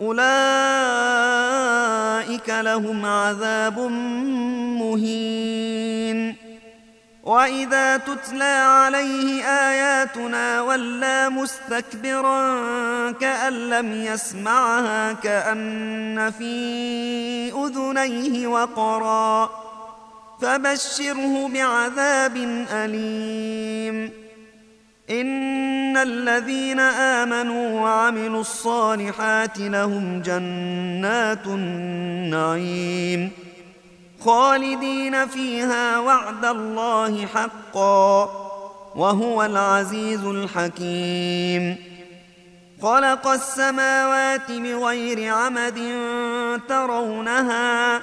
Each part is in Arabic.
أولئك لهم عذاب مهين. وإذا تتلى عليه آياتنا ولى مستكبرا كأن لم يسمعها كأن في أذنيه وقرا. فبشره بعذاب أليم. إن الذين آمنوا وعملوا الصالحات لهم جنات النعيم خالدين فيها وعد الله حقا وهو العزيز الحكيم خلق السماوات بغير عمد ترونها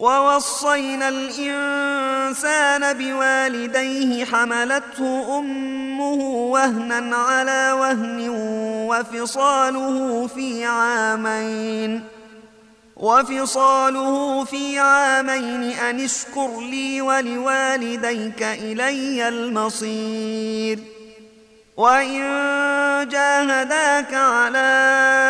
ووصينا الإنسان بوالديه حملته أمه وهنا على وهن وفصاله في عامين وفصاله في عامين أن اشكر لي ولوالديك إلي المصير. وإن جاهداك على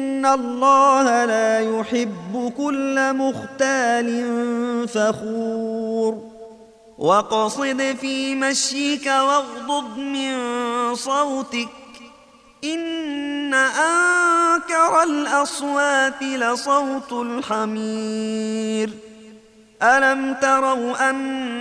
الله لا يحب كل مختال فخور واقصد في مشيك واغضض من صوتك إن أنكر الأصوات لصوت الحمير ألم تروا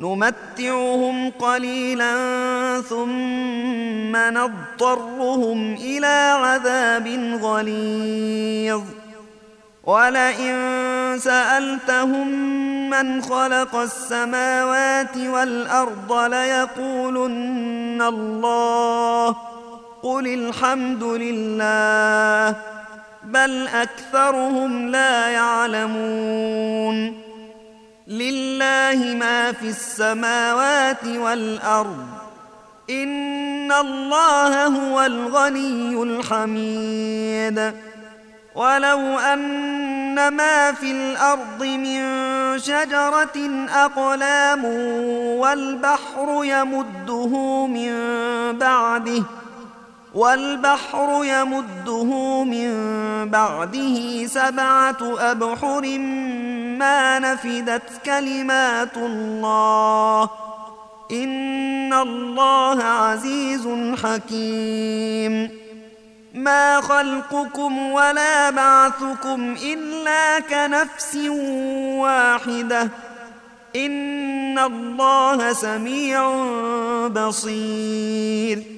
نمتعهم قليلا ثم نضطرهم إلى عذاب غليظ. ولئن سألتهم من خلق السماوات والأرض ليقولن الله. قل الحمد لله بل أكثرهم لا يعلمون. لله ما في السماوات والأرض. إن الله هو الغني الحميد. ولو أن ما في الأرض من شجرة أقلام والبحر يمده من بعده والبحر يمده من بعده سبعة أبحر ما نفدت كلمات الله. إن الله عزيز حكيم. ما خلقكم ولا بعثكم إلا كنفس واحدة. إن الله سميع بصير.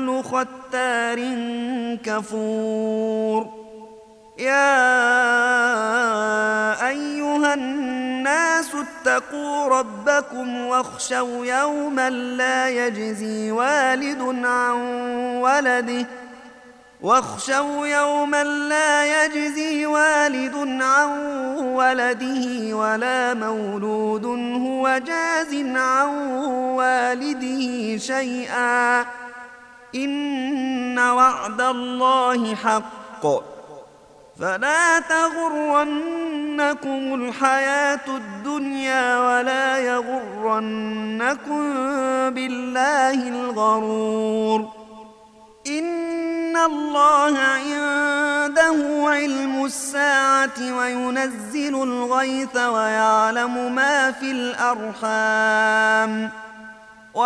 ختار كفور يا أيها الناس اتقوا ربكم واخشوا يوما لا يجزي والد عن ولده واخشوا يوما لا يجزي والد عن ولده ولا مولود هو جاز عن والده شيئا إن وعد الله حق. فلا تغرنكم الحياة الدنيا ولا يغرنكم بالله الغرور. إن الله عنده علم الساعة وينزل الغيث ويعلم ما في الأرحام.